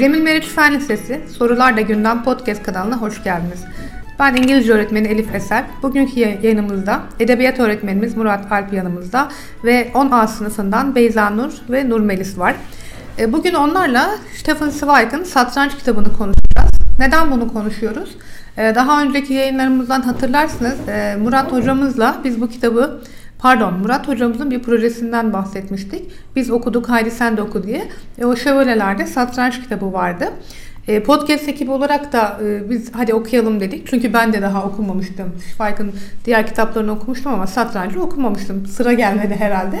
Cemil Meriç Fen Lisesi Sorular da Gündem Podcast kanalına hoş geldiniz. Ben İngilizce öğretmeni Elif Eser. Bugünkü yayınımızda edebiyat öğretmenimiz Murat Alp yanımızda ve 10A sınıfından Beyza Nur ve Nur Melis var. E, bugün onlarla Stephen Zweig'ın Satranç kitabını konuşacağız. Neden bunu konuşuyoruz? E, daha önceki yayınlarımızdan hatırlarsınız e, Murat hocamızla biz bu kitabı Pardon Murat hocamızın bir projesinden bahsetmiştik. Biz okuduk Haydi sen de oku diye. E, o şövalelerde satranç kitabı vardı. E, podcast ekibi olarak da e, biz hadi okuyalım dedik. Çünkü ben de daha okumamıştım. Spike'ın diğer kitaplarını okumuştum ama satrancı okumamıştım. Sıra gelmedi herhalde.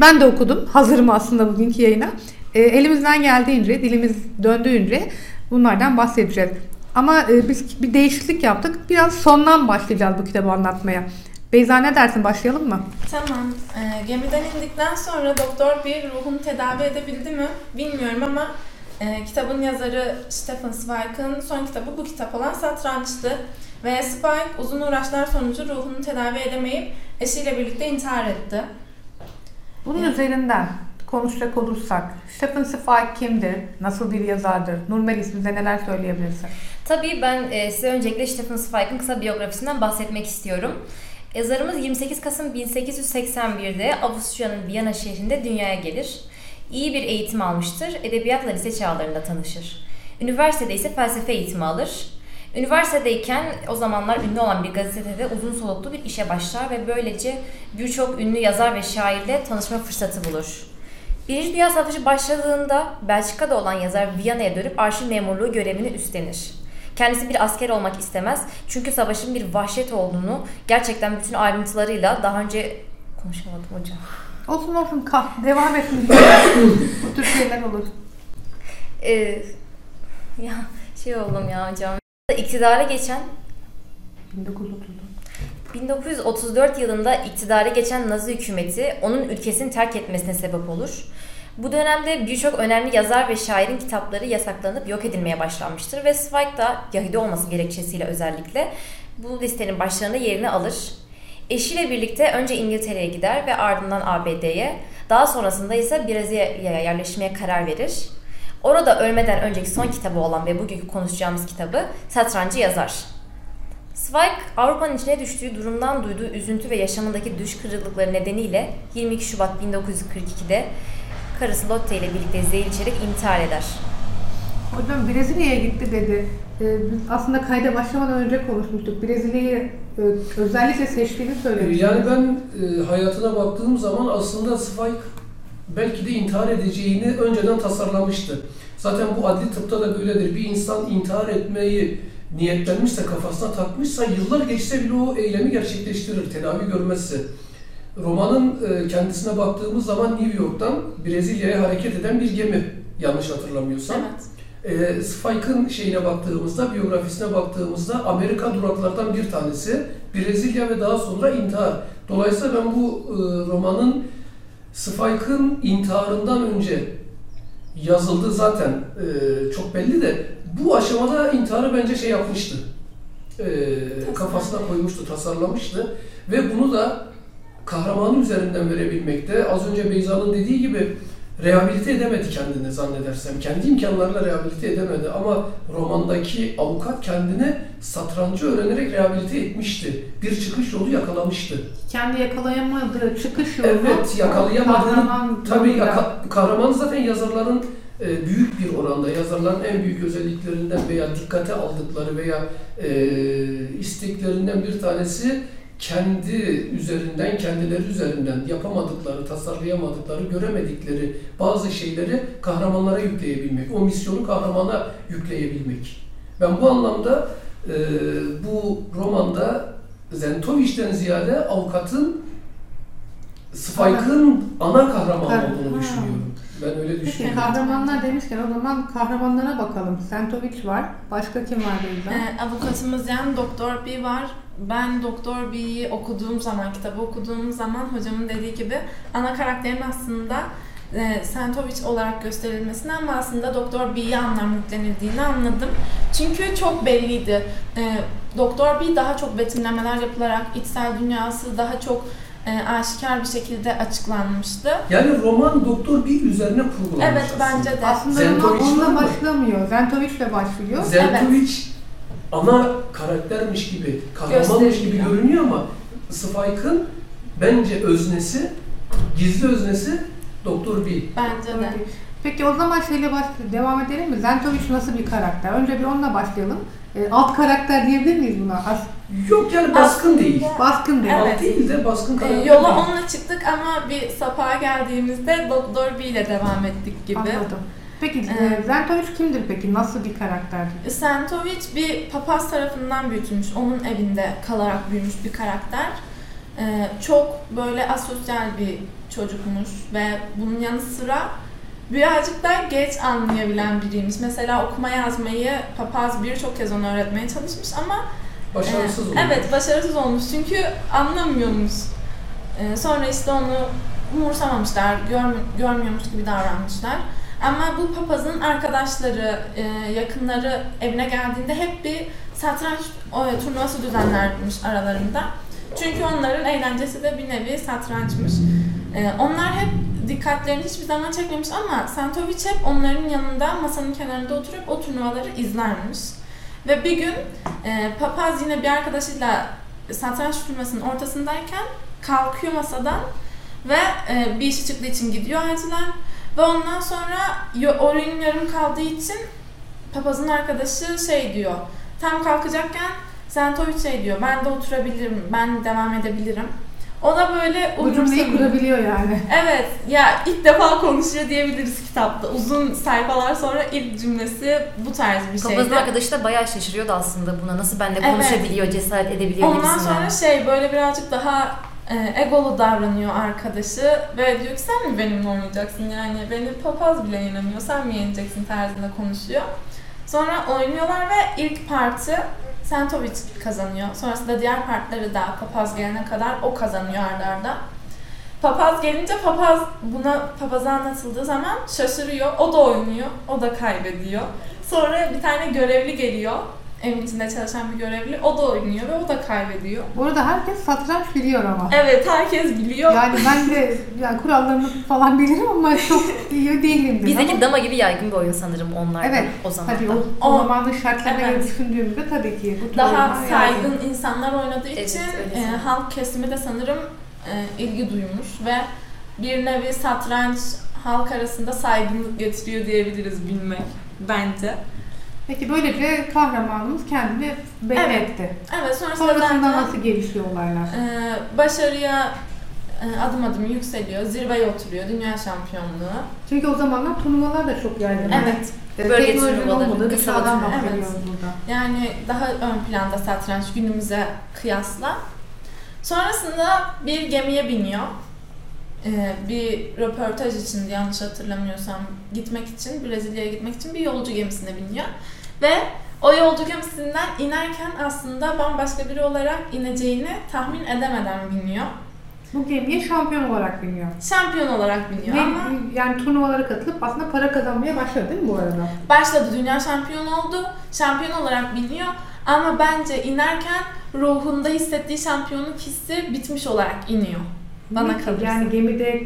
Ben de okudum. Hazırım aslında bugünkü yayına. E, elimizden geldiğince, dilimiz döndüğünce bunlardan bahsedeceğiz. Ama e, biz bir değişiklik yaptık. Biraz sondan başlayacağız bu kitabı anlatmaya. Beyza ne dersin başlayalım mı? Tamam. E, gemiden indikten sonra doktor bir ruhunu tedavi edebildi mi bilmiyorum ama e, kitabın yazarı Stephen Zweig'ın son kitabı bu kitap olan Satranç'tı. Ve Zweig uzun uğraşlar sonucu ruhunu tedavi edemeyip eşiyle birlikte intihar etti. Bunun evet. üzerinden konuşacak olursak Stephen Zweig kimdir? Nasıl bir yazardır? Nurmelis bize neler söyleyebilirsin? Tabii ben e, size öncelikle Stephen Zweig'ın kısa biyografisinden bahsetmek istiyorum. Yazarımız 28 Kasım 1881'de Avusturya'nın Viyana şehrinde dünyaya gelir. İyi bir eğitim almıştır, edebiyatla lise çağlarında tanışır. Üniversitede ise felsefe eğitimi alır. Üniversitedeyken o zamanlar ünlü olan bir gazetede uzun soluklu bir işe başlar ve böylece birçok ünlü yazar ve şairle tanışma fırsatı bulur. Birinci Dünya Savaşı başladığında Belçika'da olan yazar Viyana'ya dönüp arşiv memurluğu görevini üstlenir. Kendisi bir asker olmak istemez. Çünkü savaşın bir vahşet olduğunu gerçekten bütün ayrıntılarıyla daha önce konuşamadım hocam. Olsun olsun kah devam etsin. Bu tür şeyler olur. Ee, ya şey oldum ya hocam. İktidara geçen 1934. 1934 yılında iktidara geçen Nazi hükümeti onun ülkesini terk etmesine sebep olur. Bu dönemde birçok önemli yazar ve şairin kitapları yasaklanıp yok edilmeye başlanmıştır ve Zweig da Yahudi olması gerekçesiyle özellikle bu listenin başlarında yerini alır. Eşiyle birlikte önce İngiltere'ye gider ve ardından ABD'ye, daha sonrasında ise Brezilya'ya yerleşmeye karar verir. Orada ölmeden önceki son kitabı olan ve bugünkü konuşacağımız kitabı Satrancı yazar. Zweig, Avrupa'nın içine düştüğü durumdan duyduğu üzüntü ve yaşamındaki düş kırıklıkları nedeniyle 22 Şubat 1942'de karısı Lotte ile birlikte zehir içerek intihar eder. Hocam Brezilya'ya gitti dedi. Ee, biz aslında kayda başlamadan önce konuşmuştuk. Brezilya'yı e, özellikle seçtiğini söylemiştiniz. Yani ben e, hayatına baktığım zaman aslında Zweig belki de intihar edeceğini önceden tasarlamıştı. Zaten bu adli tıpta da böyledir. Bir insan intihar etmeyi niyetlenmişse, kafasına takmışsa yıllar geçse bile o eylemi gerçekleştirir, tedavi görmezse. Romanın e, kendisine baktığımız zaman New York'tan Brezilya'ya hareket eden bir gemi yanlış hatırlamıyorsam. Evet. E, Spike'ın şeyine baktığımızda, biyografisine baktığımızda Amerika duraklardan bir tanesi Brezilya ve daha sonra intihar. Dolayısıyla ben bu e, romanın Spike'ın intiharından önce yazıldığı zaten e, çok belli de bu aşamada intiharı bence şey yapmıştı. E, kafasına koymuştu, tasarlamıştı ve bunu da kahramanı üzerinden verebilmekte. Az önce Beyza'nın dediği gibi rehabilite edemedi kendini zannedersem. Kendi imkanlarıyla rehabilite edemedi ama romandaki avukat kendini satrancı öğrenerek rehabilite etmişti. Bir çıkış yolu yakalamıştı. Kendi yakalayamadığı çıkış yolu. Evet, yakalayamadığı. Kahraman tabii yaka, kahraman zaten yazarların e, büyük bir oranda yazarların en büyük özelliklerinden veya dikkate aldıkları veya e, isteklerinden bir tanesi kendi üzerinden, kendileri üzerinden yapamadıkları, tasarlayamadıkları, göremedikleri bazı şeyleri kahramanlara yükleyebilmek, o misyonu kahramana yükleyebilmek. Ben bu anlamda e, bu romanda Zentovich'ten ziyade avukatın Spike'ın ana kahraman olduğunu düşünüyorum. Ben öyle düşünüyorum. Peki kahramanlar demişken o zaman kahramanlara bakalım. Sentovic var. Başka kim var Beyza? Ee, avukatımız yani Doktor B var. Ben Doktor B'yi okuduğum zaman, kitabı okuduğum zaman hocamın dediği gibi ana karakterin aslında e, Sentovic olarak gösterilmesini ama aslında Doktor B'ye anlam yüklenildiğini anladım. Çünkü çok belliydi. E, Doktor B daha çok betimlemeler yapılarak içsel dünyası daha çok e, aşikar bir şekilde açıklanmıştı. Yani roman Doktor bir üzerine kurgulanmış Evet aslında. bence de. Aslında Zentovic roman onunla mı? başlamıyor. Zentovic'le başlıyor. Zentovic ana karaktermiş gibi, kahramanmış gibi görünüyor ama Spike'ın bence öznesi, gizli öznesi Doktor B. Bence de. Peki. O zaman şeyle baş devam edelim mi? Zentovic nasıl bir karakter? Önce bir onunla başlayalım. E, alt karakter diyebilir miyiz buna? As Yok yani baskın Aslında- değil. baskın değil. Evet. Alt değil de baskın E, karakter yola değil. onunla çıktık ama bir sapağa geldiğimizde Doktor B ile devam ettik gibi. Anladım. Peki e, Evet. Zentovic kimdir peki? Nasıl bir karakterdir? Sentovic bir papaz tarafından büyütülmüş, onun evinde kalarak büyümüş bir karakter. Ee, çok böyle asosyal bir çocukmuş ve bunun yanı sıra birazcık da geç anlayabilen biriymiş. Mesela okuma yazmayı papaz birçok kez ona öğretmeye çalışmış ama Başarısız ee, oldu. Evet, başarısız olmuş çünkü anlamıyormuş. Ee, sonra işte onu umursamamışlar, gör, görmüyormuş gibi davranmışlar. Ama bu papazın arkadaşları, e, yakınları evine geldiğinde hep bir satranç o, turnuvası düzenlermiş aralarında. Çünkü onların eğlencesi de bir nevi satrançmış. Ee, onlar hep dikkatlerini hiçbir zaman çekmemiş ama Santovic hep onların yanında masanın kenarında oturup o turnuvaları izlermiş. Ve bir gün e, papaz yine bir arkadaşıyla satranç turnuvasının ortasındayken kalkıyor masadan ve e, bir işi çıktığı için gidiyor acilen. Ve ondan sonra yo- oyun yarım kaldığı için papazın arkadaşı şey diyor. Tam kalkacakken Sentovic şey diyor. Ben de oturabilirim, ben devam edebilirim. O da böyle Bu cümleyi kurabiliyor yani. Evet, ya ilk defa konuşuyor diyebiliriz kitapta. Uzun sayfalar sonra ilk cümlesi bu tarz bir şeydi. Papazın arkadaşı da bayağı şaşırıyordu aslında buna. Nasıl benimle Evet. konuşabiliyor, cesaret edebiliyor Ondan gibisinden. sonra şey böyle birazcık daha e, egolu davranıyor arkadaşı ve diyor ki sen mi benimle oynayacaksın yani beni papaz bile yenemiyor sen mi yeneceksin tarzında konuşuyor. Sonra oynuyorlar ve ilk partı Sentovic kazanıyor. Sonrasında diğer partları da papaz gelene kadar o kazanıyor arda arda. Papaz gelince papaz buna papaza anlatıldığı zaman şaşırıyor. O da oynuyor, o da kaybediyor. Sonra bir tane görevli geliyor. Evin içinde çalışan bir görevli. O da oynuyor ve o da kaybediyor. Bu arada herkes satranç biliyor ama. Evet herkes biliyor. Yani ben de yani kurallarını falan bilirim ama çok iyi değilimdir. Bizdeki ama, dama gibi yaygın bir oyun sanırım onlar Evet, o zaman. tabii o, o O- zamanın şartlarına göre Evet. düşündüğümüzde tabii ki bu Daha saygın insanlar oynadığı Evet, için e, halk kesimi de sanırım e, ilgi duymuş ve bir nevi satranç halk arasında saygınlık getiriyor diyebiliriz bilmek bence. Peki böylece kahramanımız kendini belli Evet. etti. Evet sonrasında Sonrasında zaten nasıl gelişiyor olaylar? e, başarıya e, adım adım yükseliyor, zirveye oturuyor, dünya şampiyonluğu. Çünkü o zamanlar turnuvalar da çok yaygın. Evet, Ee, Bölge turnuvaları, turnuvaları. bahsediyoruz burada. Yani daha ön planda satranç günümüze kıyasla. Sonrasında bir gemiye biniyor. Ee, bir röportaj için yanlış hatırlamıyorsam gitmek için Brezilya'ya gitmek için bir yolcu gemisine biniyor. Ve o yolcu gemisinden inerken aslında bambaşka biri olarak ineceğini tahmin edemeden biniyor. Bu gemiye şampiyon olarak biniyor. Şampiyon olarak biniyor Ve ama yani turnuvalara katılıp aslında para kazanmaya başladı değil mi bu arada? başladı dünya şampiyonu oldu. Şampiyon olarak biniyor ama bence inerken ruhunda hissettiği şampiyonluk hissi bitmiş olarak iniyor. Bana kalırsa. Yani gemide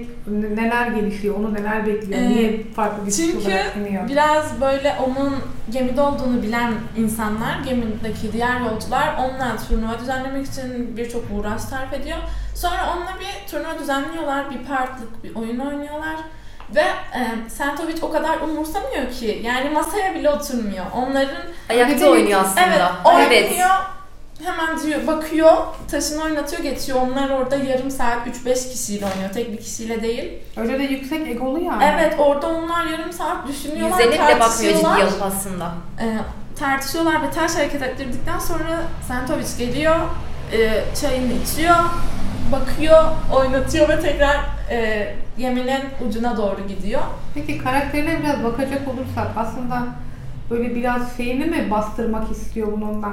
neler gelişiyor, onu neler bekliyor, Ee, niye farklı bir Çünkü olarak iniyor? biraz böyle onun gemide olduğunu bilen insanlar, gemideki diğer yolcular onunla turnuva düzenlemek için birçok uğraş sarf ediyor. Sonra onunla bir turnuva düzenliyorlar, bir partlık bir oyun oynuyorlar. Ve e, Sentovic o kadar umursamıyor ki. Yani masaya bile oturmuyor. Onların Ayakta oynuyor aslında. Evet, Evet. Hemen diyor, bakıyor, taşını oynatıyor, geçiyor. Onlar orada yarım saat 3-5 kişiyle oynuyor. Tek bir kişiyle değil. Öyle de yüksek egolu yani. Evet, orada onlar yarım saat düşünüyorlar, Yüzlerine bile bakmıyor ciddi tartışıyorlar. alıp aslında. E, tartışıyorlar ve ters hareket ettirdikten sonra Sentovic geliyor, e, çayını içiyor, bakıyor, oynatıyor ve tekrar e, geminin ucuna doğru gidiyor. Peki karakterine biraz bakacak olursak aslında böyle biraz şeyini mi bastırmak istiyor bununla?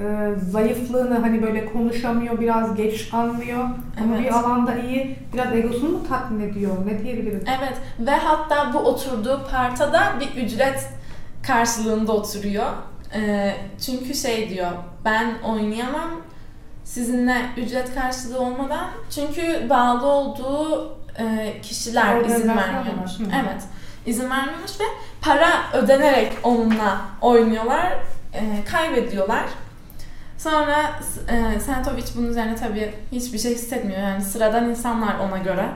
E, zayıflığını hani böyle konuşamıyor, biraz geç anlıyor. Ama Evet. bir alanda iyi, biraz egosunu mu tatmin ediyor? Ne diyebiliriz? Evet ve hatta bu oturduğu partada bir ücret karşılığında oturuyor. Ee, çünkü şey diyor, ben oynayamam sizinle ücret karşılığı olmadan. Çünkü bağlı olduğu e, kişiler izin Organizasyon vermiyormuş. Evet, izin vermiyormuş ve para ödenerek onunla oynuyorlar, e, kaybediyorlar. Sonra e, Sentovic bunun üzerine tabii hiçbir şey hissetmiyor. Yani sıradan insanlar ona göre.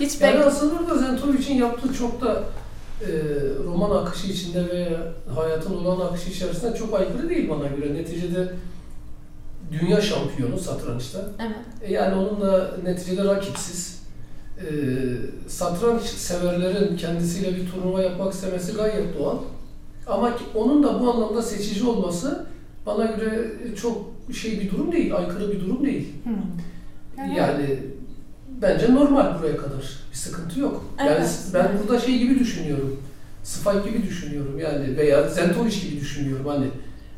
Hiç Yani bek- aslında orada Zentovic'in yaptığı çok da e, roman akışı içinde veya hayatın olan akışı içerisinde çok aykırı değil bana göre. Neticede dünya şampiyonu satrançta. Evet. E, Yani onun da neticede rakipsiz. E, satranç severlerin kendisiyle bir turnuva yapmak istemesi gayet doğal. Ama ki- onun da bu anlamda seçici olması bana göre çok şey bir durum değil, aykırı bir durum değil. Hmm. Yani- Yani bence normal buraya kadar. Bir sıkıntı yok. Yani Evet. ben burada şey gibi düşünüyorum. Spike gibi düşünüyorum yani veya Zentovic gibi düşünüyorum hani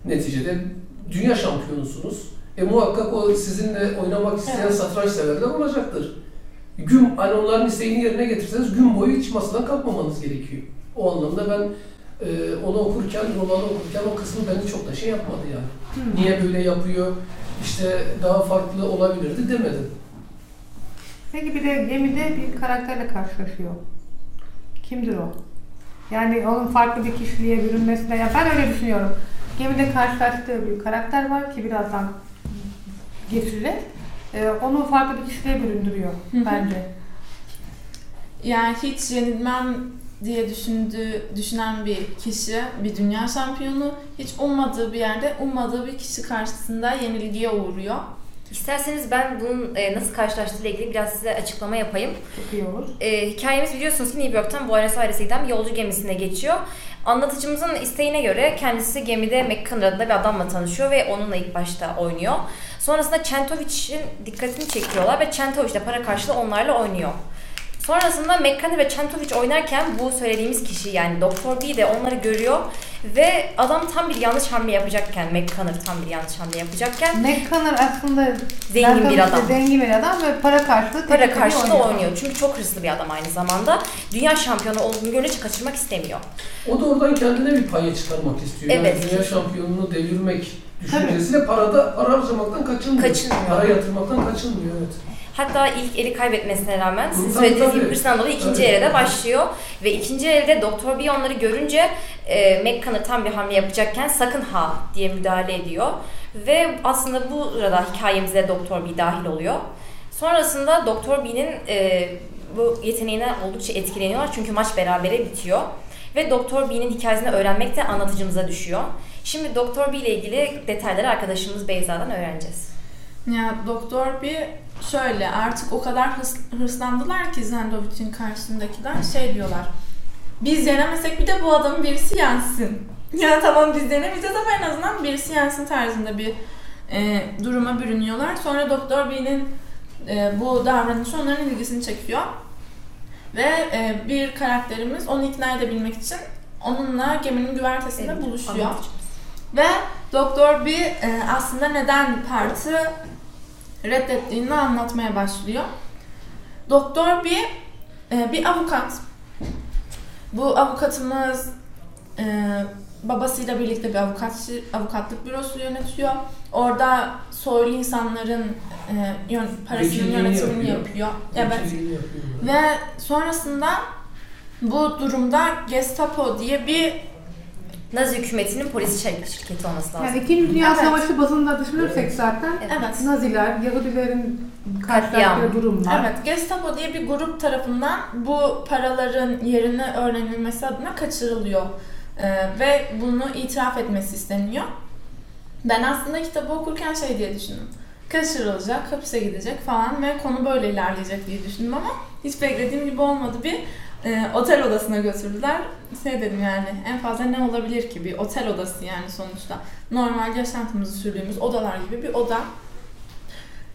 neticede dünya şampiyonusunuz. E muhakkak o sizinle oynamak isteyen Evet. satranç severler olacaktır. Gün hani onların isteğini yerine getirseniz gün boyu hiç masadan kalkmamanız gerekiyor. O anlamda ben e, onu okurken, romanı okurken o kısmı beni çok da şey yapmadı yani. Hmm. Niye böyle yapıyor? İşte daha farklı olabilirdi demedim. Peki bir de gemide bir karakterle karşılaşıyor. Kimdir o? Yani onun farklı bir kişiliğe bürünmesine, ya ben öyle düşünüyorum. Gemide karşılaştığı bir karakter var ki birazdan getirecek. Ee, onu farklı bir kişiliğe büründürüyor Hı hı. bence. Yani hiç yenilmem diye düşündüğü, düşünen bir kişi, bir dünya şampiyonu hiç ummadığı bir yerde, ummadığı bir kişi karşısında yenilgiye uğruyor. İsterseniz ben bunun e, nasıl karşılaştığıyla ilgili biraz size açıklama yapayım. Çok iyi olur. E, hikayemiz biliyorsunuz ki New York'tan Buenos Aires'e giden bir yolcu gemisine geçiyor. Anlatıcımızın isteğine göre kendisi gemide McConnor adında bir adamla tanışıyor ve onunla ilk başta oynuyor. Sonrasında Çentovic'in dikkatini çekiyorlar ve Çentovic de para karşılığı onlarla oynuyor. Sonrasında McConnor ve Çentovic oynarken bu söylediğimiz kişi yani Doktor B de onları görüyor ve adam tam bir yanlış hamle yapacakken, McConnor tam bir yanlış hamle yapacakken McConnor aslında Zengin bir adam. Zengin bir adam ve para karşılığı para karşılığı oynuyor. Çünkü çok hırslı bir adam aynı zamanda. Dünya şampiyonu olduğunu görünce kaçırmak istemiyor. O da oradan kendine bir paya çıkarmak istiyor. Evet. Yani dünya şampiyonluğunu devirmek düşüncesiyle parada para harcamaktan kaçınmıyor. Kaçınmıyor. Para yatırmaktan kaçınmıyor evet. Hatta ilk eli kaybetmesine rağmen sizin söylediğiniz gibi hırsından dolayı ikinci Tabii. elde de başlıyor. Ve ikinci elde Doktor B onları görünce e, McConnor tam bir hamle yapacakken sakın ha diye müdahale ediyor. Ve aslında bu sırada hikayemize Doktor B dahil oluyor. Sonrasında Doktor B'nin e, bu yeteneğine oldukça etkileniyorlar çünkü maç berabere bitiyor. Ve Doktor B'nin hikayesini öğrenmek de anlatıcımıza düşüyor. Şimdi Doktor B ile ilgili detayları arkadaşımız Beyza'dan öğreneceğiz. Ya doktor bir şöyle artık o kadar hırs, hırslandılar ki Zendovic'in karşısındakiler şey diyorlar. Biz yenemesek bir de bu adamın birisi yensin. Ya tamam biz yenemeyeceğiz ama en azından birisi yensin tarzında bir e, duruma bürünüyorlar. Sonra Doktor B'nin e, bu davranışı onların ilgisini çekiyor. Ve e, bir karakterimiz onu ikna edebilmek için onunla geminin güvertesinde Evet, buluşuyor. anlatıcımız. Ve Doktor B e, aslında neden parti reddettiğini anlatmaya başlıyor. Doktor B e, bir avukat. Bu avukatımız e, babasıyla birlikte bir avukat avukatlık bürosu yönetiyor. Orada soylu insanların e, yön, parasının yönetimini yapıyor. yapıyor. Evet. Yapıyor. Ve sonrasında bu durumda Gestapo diye bir Nazi hükümetinin polis şir- şirketi olması lazım. Yani İkinci Dünya Evet. Savaşı bazında düşünürsek zaten evet. Naziler, Yahudilerin karşılaştığı durumlar. Evet, Gestapo diye bir grup tarafından bu paraların yerini öğrenilmesi adına kaçırılıyor. Ee, ve bunu itiraf etmesi isteniyor. Ben aslında kitabı okurken şey diye düşündüm. Kaçırılacak, hapise gidecek falan ve konu böyle ilerleyecek diye düşündüm ama hiç beklediğim gibi olmadı. Bir e, otel odasına götürdüler. Şey dedim yani en fazla ne olabilir ki bir otel odası yani sonuçta. Normal yaşantımızı sürdüğümüz odalar gibi bir oda.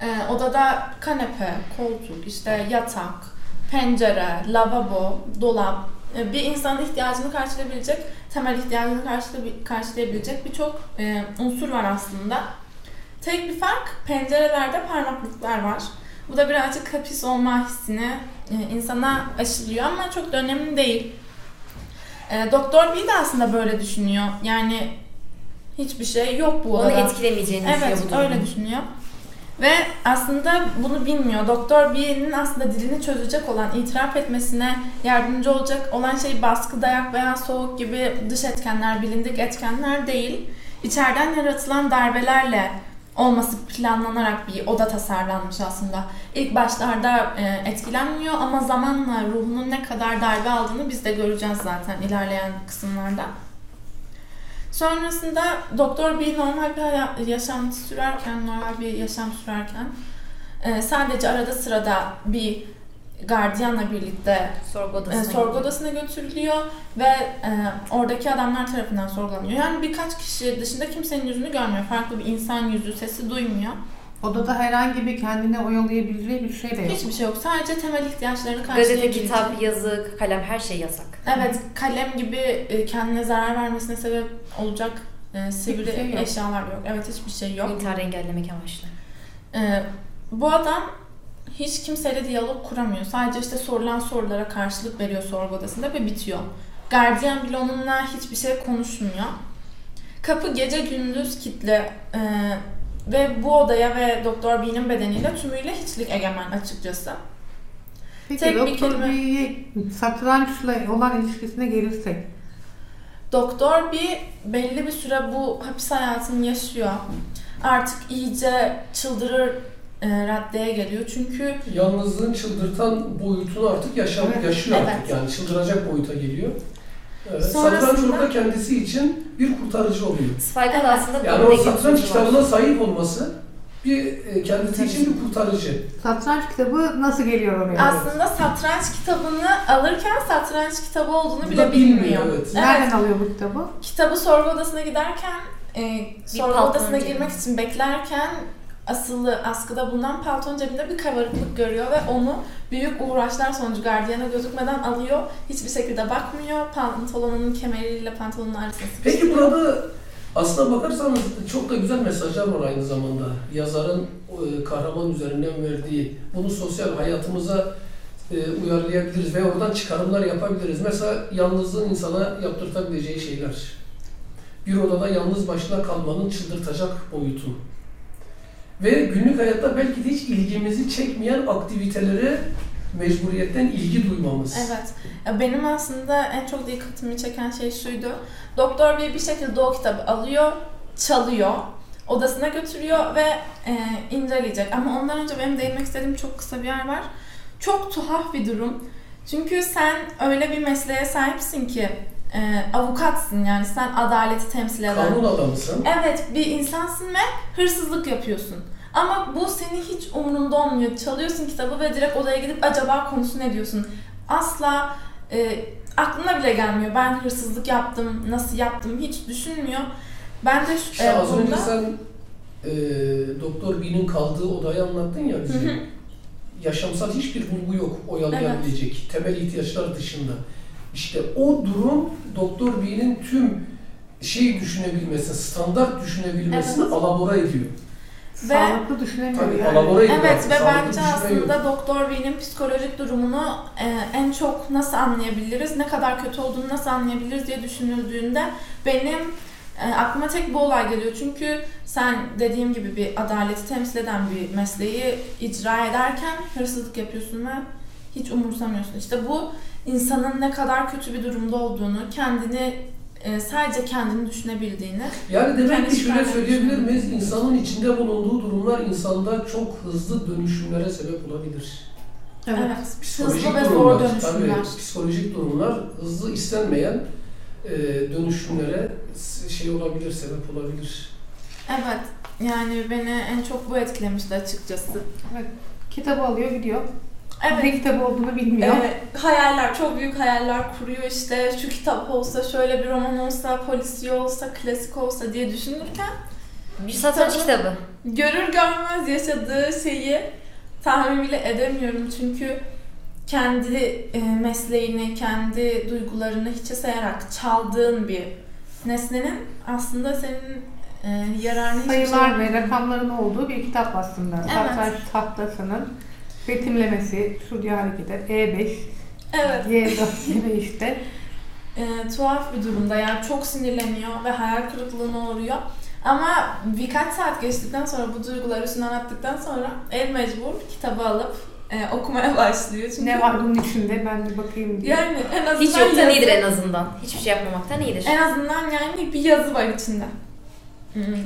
Ee, odada kanepe, koltuk, işte yatak, pencere, lavabo, dolap, e, bir insanın ihtiyacını karşılayabilecek, temel ihtiyacını karşılay- karşılayabilecek birçok e, unsur var aslında. Tek bir fark pencerelerde parmaklıklar var. Bu da birazcık hapis olma hissini e, insana aşılıyor ama çok da önemli değil. E, Doktor B de aslında böyle düşünüyor. Yani hiçbir şey yok bu Onu odada. etkilemeyeceğini düşünüyor Evet bu durumun. öyle düşünüyor. Ve aslında bunu bilmiyor. Doktor B'nin aslında dilini çözecek olan, itiraf etmesine yardımcı olacak olan şey baskı, dayak veya soğuk gibi dış etkenler, bilindik etkenler değil. İçeriden yaratılan darbelerle olması planlanarak bir oda tasarlanmış aslında. İlk başlarda e, etkilenmiyor ama zamanla ruhunun ne kadar darbe aldığını biz de göreceğiz zaten ilerleyen kısımlarda. Sonrasında Doktor bir normal bir yaşantı sürerken, normal bir yaşam sürerken e, sadece arada sırada bir gardiyanla birlikte Sorgu e, odasına sorgu gidiyor. odasına götürülüyor ve e, oradaki adamlar tarafından sorgulanıyor. Yani birkaç kişi dışında kimsenin yüzünü görmüyor. Farklı bir insan yüzü, sesi duymuyor. Odada herhangi bir kendine oyalayabileceği bir şey de yok. Hiçbir şey yok. Sadece temel ihtiyaçlarını Gazete, karşılayabilecek. kitap, yazı, kalem her şey yasak. Evet, kalem gibi e, kendine zarar vermesine sebep olacak e, sivri şey yok. eşyalar yok. Evet, hiçbir şey yok. İntiharı engellemek amaçlı. Ee, bu adam hiç kimseyle diyalog kuramıyor. Sadece işte sorulan sorulara karşılık veriyor sorgu odasında ve bitiyor. Gardiyan bile onunla hiçbir şey konuşmuyor. Kapı gece gündüz kilitli ee, ve bu odaya ve Doktor B'nin bedeniyle tümüyle hiçlik egemen açıkçası. Peki tek Doktor kelime- B'ye satrançla olan ilişkisine gelirsek. Doktor B belli bir süre bu hapis hayatını yaşıyor. Artık iyice çıldırır e, raddeye geliyor. Çünkü Yalnızlığın çıldırtan boyutunu artık yaşam, Evet. yaşıyor artık Evet. yani çıldıracak boyuta geliyor. Evet. Sonrasında- Satranç orada kendisi için bir kurtarıcı oluyor. Spike'ın Evet. aslında Yani o satranç geçmişi var. kitabına sahip olması bir e, kendisi Tabii. için bir kurtarıcı. Satranç kitabı nasıl geliyor oraya? aslında satranç kitabını alırken satranç kitabı olduğunu bile bilmiyor, bilmiyor. evet. Nereden alıyor bu kitabı? Kitabı sorgu odasına giderken, e, sorgu odasına girmek için beklerken asılı askıda bulunan palton cebinde bir kabarıklık görüyor ve onu büyük uğraşlar sonucu gardiyana gözükmeden alıyor. Hiçbir şekilde bakmıyor. Pantolonunun kemeriyle pantolonun arasına Peki burada aslına bakarsanız çok da güzel mesajlar var aynı zamanda. Yazarın e, kahraman üzerinden verdiği, bunu sosyal hayatımıza e, uyarlayabiliriz ve oradan çıkarımlar yapabiliriz. Mesela yalnızlığın insana yaptırtabileceği şeyler. Bir odada yalnız başına kalmanın çıldırtacak boyutu. Ve günlük hayatta belki de hiç ilgimizi çekmeyen aktivitelere mecburiyetten ilgi duymamız. Evet. Benim aslında en çok dikkatimi çeken şey şuydu. Doktor bir bir şekilde o kitabı alıyor, çalıyor, odasına götürüyor ve e, inceleyecek. Ama ondan önce benim değinmek istediğim çok kısa bir yer var. Çok tuhaf bir durum. Çünkü sen öyle bir mesleğe sahipsin ki e, avukatsın yani sen adaleti temsil eden. Kanun adamısın. Evet bir insansın ve hırsızlık yapıyorsun. Ama bu seni hiç umurunda olmuyor. Çalıyorsun kitabı ve direkt odaya gidip acaba konusu ne diyorsun? Asla e, aklına bile gelmiyor. Ben hırsızlık yaptım, nasıl yaptım hiç düşünmüyor. Ben de şu, İşte e, az önce sen e, Doktor B'nin kaldığı odayı anlattın ya bize. Hı hı. Yaşamsal hiçbir bulgu yok oyalayabilecek temel ihtiyaçlar dışında. İşte o durum Doktor B'nin tüm şey düşünebilmesini, standart düşünebilmesini Evet. alabora ediyor. Ve- Sağlıklı düşünemiyor Tabii yani. Evet ve sağlıklı bence düşünme yok. aslında Doktor B'nin psikolojik durumunu e, en çok nasıl anlayabiliriz, ne kadar kötü olduğunu nasıl anlayabiliriz diye düşünüldüğünde benim e, aklıma tek bu olay geliyor. Çünkü sen dediğim gibi bir adaleti temsil eden bir mesleği icra ederken hırsızlık yapıyorsun ve hiç umursamıyorsun. İşte bu insanın ne kadar kötü bir durumda olduğunu, kendini e, sadece kendini düşünebildiğini Yani demek ki şöyle söyleyebilir miyiz? İnsanın içinde bulunduğu durumlar insanda çok hızlı dönüşümlere sebep olabilir. Evet. evet, Psikolojik hızlı ve zor durumlar, dönüşümler. Tabii, psikolojik durumlar hızlı istenmeyen e, dönüşümlere şey olabilir, sebep olabilir. Evet. Yani beni en çok bu etkilemişti açıkçası. Kitabı alıyor gidiyor. Ne Evet. kitabı olduğunu bilmiyor. Ee, hayaller, çok büyük hayaller kuruyor işte şu kitap olsa, şöyle bir roman olsa, polisiye olsa, klasik olsa diye düşünürken Bir satranç Kitabı- görür görmez yaşadığı şeyi tahmin bile edemiyorum çünkü kendi e, mesleğini, kendi duygularını hiçe sayarak çaldığın bir nesnenin aslında senin e, yararına hiçbir şey Sayılar ve rakamların olduğu bir kitap aslında. Evet. Satranç tahtasının betimlemesi, şu diğer hareketler, E5, Evet. Y4 gibi işte. e, tuhaf bir durumda yani çok sinirleniyor ve hayal kırıklığına uğruyor. Ama birkaç saat geçtikten sonra bu duyguları üstünden attıktan sonra el mecbur kitabı alıp e, okumaya başlıyor. Çünkü Ne var bunun içinde ben bir bakayım diye. Yani en azından Hiç yoktan yazı- iyidir en azından. Hiçbir şey yapmamaktan iyidir. En azından yani bir yazı var içinde.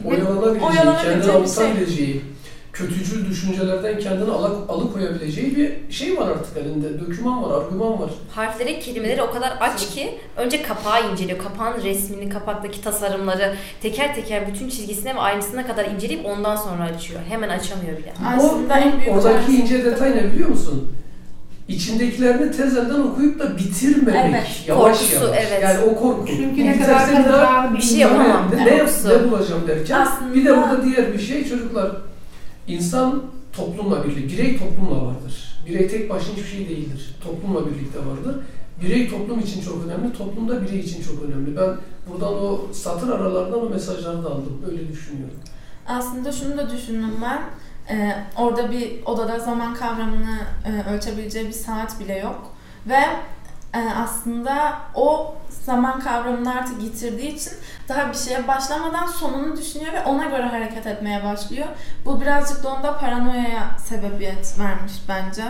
Oyalanabileceği, Oyalanabileceği kendini bir şey. Kötücül düşüncelerden kendini alık, alıkoyabileceği bir şey var artık elinde. Döküman var, argüman var. Harfleri, kelimeleri o kadar aç ki önce kapağı inceliyor. Kapağın resmini, kapaktaki tasarımları teker teker bütün çizgisine ve ayrıntısına kadar inceleyip ondan sonra açıyor. Hemen açamıyor bile. Aslında o, en büyük oradaki ince detay ne biliyor musun? İçindekilerini tez elden okuyup da bitirmemek. Evet, Yavaş korkusu, yavaş. evet. Yani o korku. Çünkü ne kadar kazacağını bir şey yapamam. Ne, ne, ne bulacağım derken Aslında- bir de burada diğer bir şey çocuklar insan toplumla birlikte birey toplumla vardır. Birey tek başına hiçbir şey değildir. Toplumla birlikte vardır. Birey toplum için çok önemli, toplumda birey için çok önemli. Ben buradan o satır aralarından o mesajları da aldım. Öyle düşünüyorum. Aslında şunu da düşündüm ben. Ee, orada bir odada zaman kavramını e, ölçebileceği bir saat bile yok. Ve aslında o zaman kavramını artık yitirdiği için daha bir şeye başlamadan sonunu düşünüyor ve ona göre hareket etmeye başlıyor. Bu birazcık da onda paranoyaya sebebiyet vermiş bence.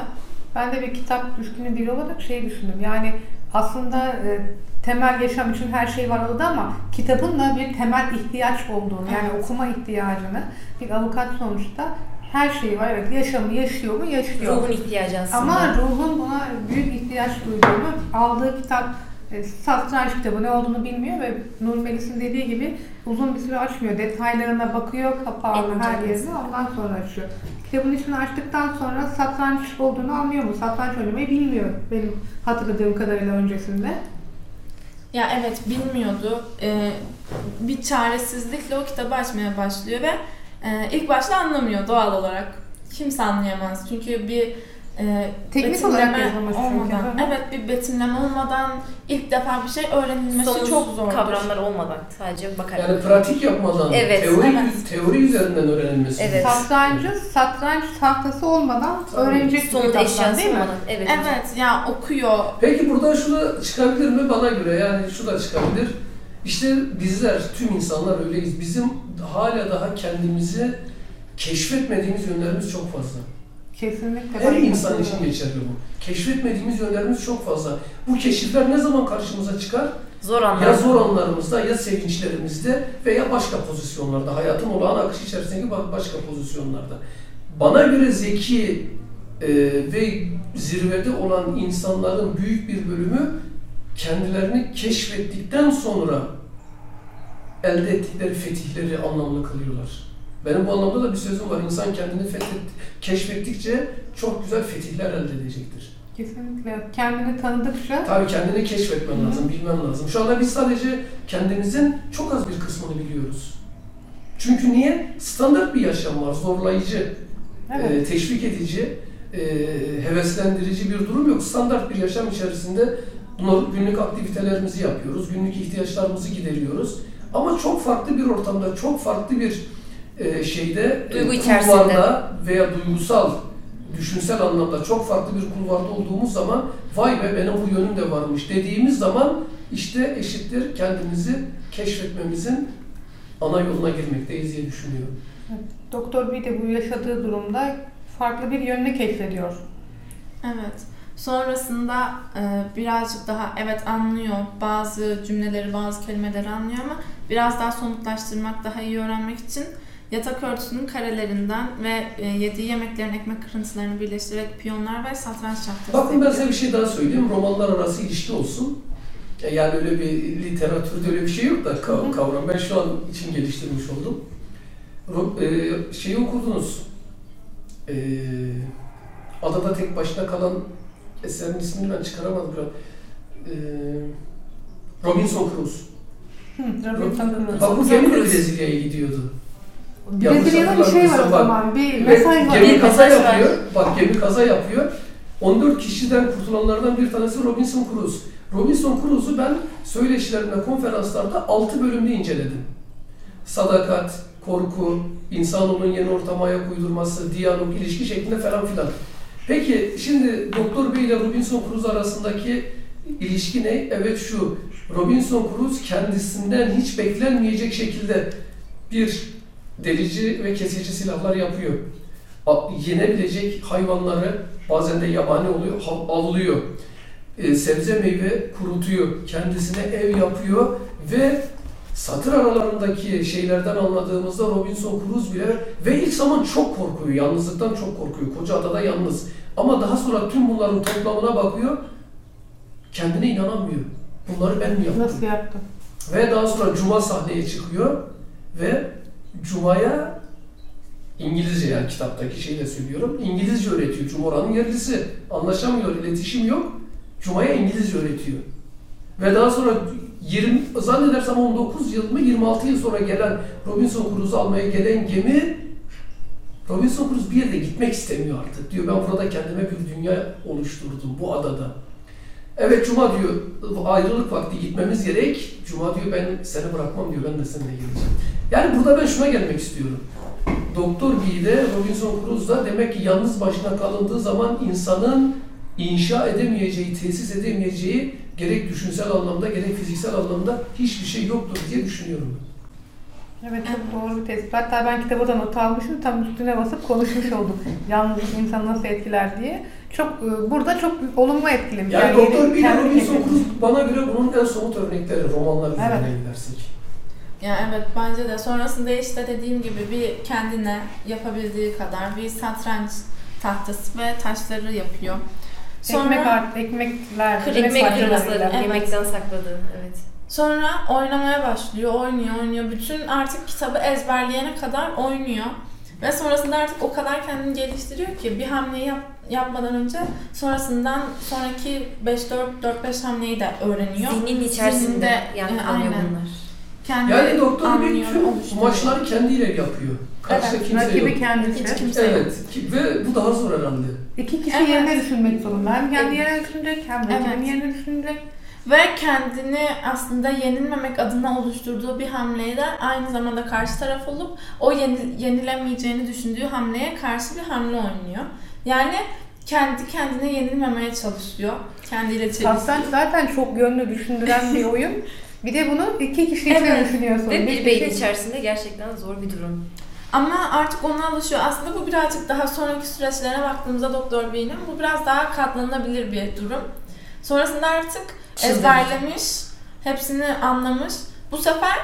Ben de bir kitap düşkünü biri olarak şey düşündüm. Yani aslında e, temel yaşam için her şey var orada ama kitabın da bir temel ihtiyaç olduğunu yani okuma ihtiyacını bir avukat sonuçta her şeyi var. Evet yaşamı yaşıyor mu? Yaşıyor. Ruhun ihtiyacı aslında. Ama ruhun buna büyük ihtiyaç duyduğunu aldığı kitap e, satranç kitabı ne olduğunu bilmiyor ve Nur Melis'in dediği gibi uzun bir süre açmıyor. Detaylarına bakıyor, kapağını her ince yerine ondan sonra açıyor. Kitabın içini açtıktan sonra satranç olduğunu anlıyor mu? Satranç oynamayı bilmiyor benim hatırladığım kadarıyla öncesinde. Ya evet bilmiyordu. Ee, bir çaresizlikle o kitabı açmaya başlıyor ve e, ilk başta anlamıyor doğal olarak. Kimse anlayamaz. Çünkü bir e, Teknik olarak çünkü. olmadan, hı. evet bir betimleme olmadan ilk defa bir şey öğrenilmesi Somut çok zor. kavramlar olmadan sadece bakarak. Yani pratik yapmadan, Evet, teori, evet. teori üzerinden öğrenilmesi. Evet. Satrancı satranç tahtası olmadan Tabii. öğrenecek bir kitaptan eşyası değil mi? olmadan. Evet. Evet ya okuyor. Peki buradan şu da çıkabilir mi bana göre? Yani şu da çıkabilir. İşte bizler, tüm insanlar öyleyiz. Bizim hala daha kendimizi keşfetmediğimiz yönlerimiz çok fazla. Kesinlikle. Her insan için geçerli bu. Keşfetmediğimiz yönlerimiz çok fazla. Bu keşifler ne zaman karşımıza çıkar? Zor anlar. Ya zor anlarımızda, ya sevinçlerimizde veya başka pozisyonlarda, hayatın olağan akışı içerisindeki ba- başka pozisyonlarda. Bana göre zeki e, ve zirvede olan insanların büyük bir bölümü kendilerini keşfettikten sonra elde ettikleri fetihleri anlamlı kılıyorlar. Benim bu anlamda da bir sözüm var. İnsan kendini fethet, keşfettikçe çok güzel fetihler elde edecektir. Kesinlikle. Kendini tanıdıkça Tabii kendini keşfetmen Hı. lazım, bilmen lazım. Şu anda biz sadece kendimizin çok az bir kısmını biliyoruz. Çünkü niye? Standart bir yaşam var, zorlayıcı, evet. e, teşvik edici, e, heveslendirici bir durum yok. Standart bir yaşam içerisinde bunu günlük aktivitelerimizi yapıyoruz, günlük ihtiyaçlarımızı gideriyoruz. Ama çok farklı bir ortamda, çok farklı bir e, şeyde, Duygu e, içerisinde. kulvarda veya duygusal, düşünsel anlamda çok farklı bir kulvarda olduğumuz zaman vay be benim bu yönüm de varmış dediğimiz zaman işte eşittir kendimizi keşfetmemizin ana yoluna girmekteyiz diye düşünüyorum. Doktor bir de bu yaşadığı durumda farklı bir yönünü keşfediyor. Evet. Sonrasında e, birazcık daha evet anlıyor. Bazı cümleleri, bazı kelimeleri anlıyor ama biraz daha somutlaştırmak, daha iyi öğrenmek için yatak örtüsünün karelerinden ve e, yediği yemeklerin ekmek kırıntılarını birleştirerek piyonlar ve satranç tahtası. Bakın ben size bir şey daha söyleyeyim. Romanlar arası ilişki olsun. E, Yani öyle bir literatürde öyle bir şey yok da kavram. Ben şu an için geliştirmiş oldum. E, şeyi okudunuz. E, adada tek başına kalan eserin ismini ben çıkaramadım. şu an. E, Robinson Crusoe. Robinson Crusoe. Bak bu gemi de. Brezilya'ya gidiyordu. Brezilya'da bir şey var o zaman. Bir mesaj var. gemi Bir kaza yapıyor. Bak gemi kaza yapıyor. 14 kişiden kurtulanlardan bir tanesi Robinson Crusoe. Robinson Crusoe'u ben söyleşilerimde, konferanslarda 6 bölümde inceledim. Sadakat, korku, insanoğlunun yeni ortama ayak uydurması, diyalog, ilişki şeklinde falan filan. Peki şimdi Doktor Bey ile Robinson Crusoe arasındaki ilişki ne? Evet şu, Robinson Crusoe kendisinden hiç beklenmeyecek şekilde bir delici ve kesici silahlar yapıyor. Yenebilecek hayvanları bazen de yabani oluyor, avlıyor. E, sebze meyve kurutuyor, kendisine ev yapıyor ve satır aralarındaki şeylerden anladığımızda Robinson Crusoe bile ve ilk zaman çok korkuyor, yalnızlıktan çok korkuyor. Koca adada yalnız. Ama daha sonra tüm bunların toplamına bakıyor, kendine inanamıyor. Bunları ben mi yaptım? Nasıl yaptın? Ve daha sonra Cuma sahneye çıkıyor ve Cuma'ya İngilizce yani kitaptaki şeyle söylüyorum. İngilizce öğretiyor. Cuma oranın yerlisi. Anlaşamıyor, iletişim yok. Cuma'ya İngilizce öğretiyor. Ve daha sonra 20, zannedersem 19 yıl mı 26 yıl sonra gelen Robinson Crusoe'u almaya gelen gemi Robinson Crusoe bir yere gitmek istemiyor artık. Diyor ben burada kendime bir dünya oluşturdum bu adada. Evet Cuma diyor ayrılık vakti gitmemiz gerek. Cuma diyor ben seni bırakmam diyor ben de seninle geleceğim. Yani burada ben şuna gelmek istiyorum. Doktor B'de Robinson Crusoe'da demek ki yalnız başına kalındığı zaman insanın inşa edemeyeceği, tesis edemeyeceği gerek düşünsel anlamda gerek fiziksel anlamda hiçbir şey yoktur diye düşünüyorum. Evet çok doğru bir tespit. Hatta ben kitabı da not almışım. Tam üstüne basıp konuşmuş olduk. Yalnızlık insanı nasıl etkiler diye. Çok e, burada çok olumlu etkilemiş. Yani, Doktor yeni- B'de kendi Robinson. Crusoe bana göre bunun en somut örnekleri romanlar üzerinden Evet. gidersek. Ya evet bence de sonrasında işte dediğim gibi bir kendine yapabildiği kadar bir satranç tahtası ve taşları yapıyor. Ekmek art, ekmekler, Ekmek parçalarıyla. kırmızıları, Evet. yemekten sakladığı. Evet. Sonra oynamaya başlıyor, oynuyor, oynuyor. Bütün artık kitabı ezberleyene kadar oynuyor. Ve sonrasında artık o kadar kendini geliştiriyor ki bir hamleyi yap, yapmadan önce sonrasından sonraki 5-4-4-5 hamleyi de öğreniyor. Zihnin içerisinde Zihninde, yankılanıyor bunlar. Kendi Yani Doktor anlıyor, tüm maçları kendiyle yapıyor. Karşıda Evet, kimse rakibi yok. kendisi. Hiç kimse yok. Evet ki- ve bu daha zor herhalde. İki kişi Evet. yerine düşünmek zorunda. Hem kendi Evet. yerine düşünecek hem rakibin Evet. yerine düşünecek. Ve kendini aslında yenilmemek adına oluşturduğu bir hamleyle aynı zamanda karşı taraf olup o yeni, yenilemeyeceğini düşündüğü hamleye karşı bir hamle oynuyor. Yani kendi kendine yenilmemeye çalışıyor. Kendiyle çelişiyor. Satranç zaten çok yönlü düşündüren bir oyun. Bir de bunu iki kişi için Evet. düşünüyorsun. Ve Bir beyin kişi- içerisinde gerçekten zor bir durum. Ama artık ona alışıyor. Aslında bu birazcık daha sonraki süreçlere baktığımızda Doktor Bey'in bu biraz daha katlanabilir bir durum. Sonrasında artık ezberlemiş, hepsini anlamış. Bu sefer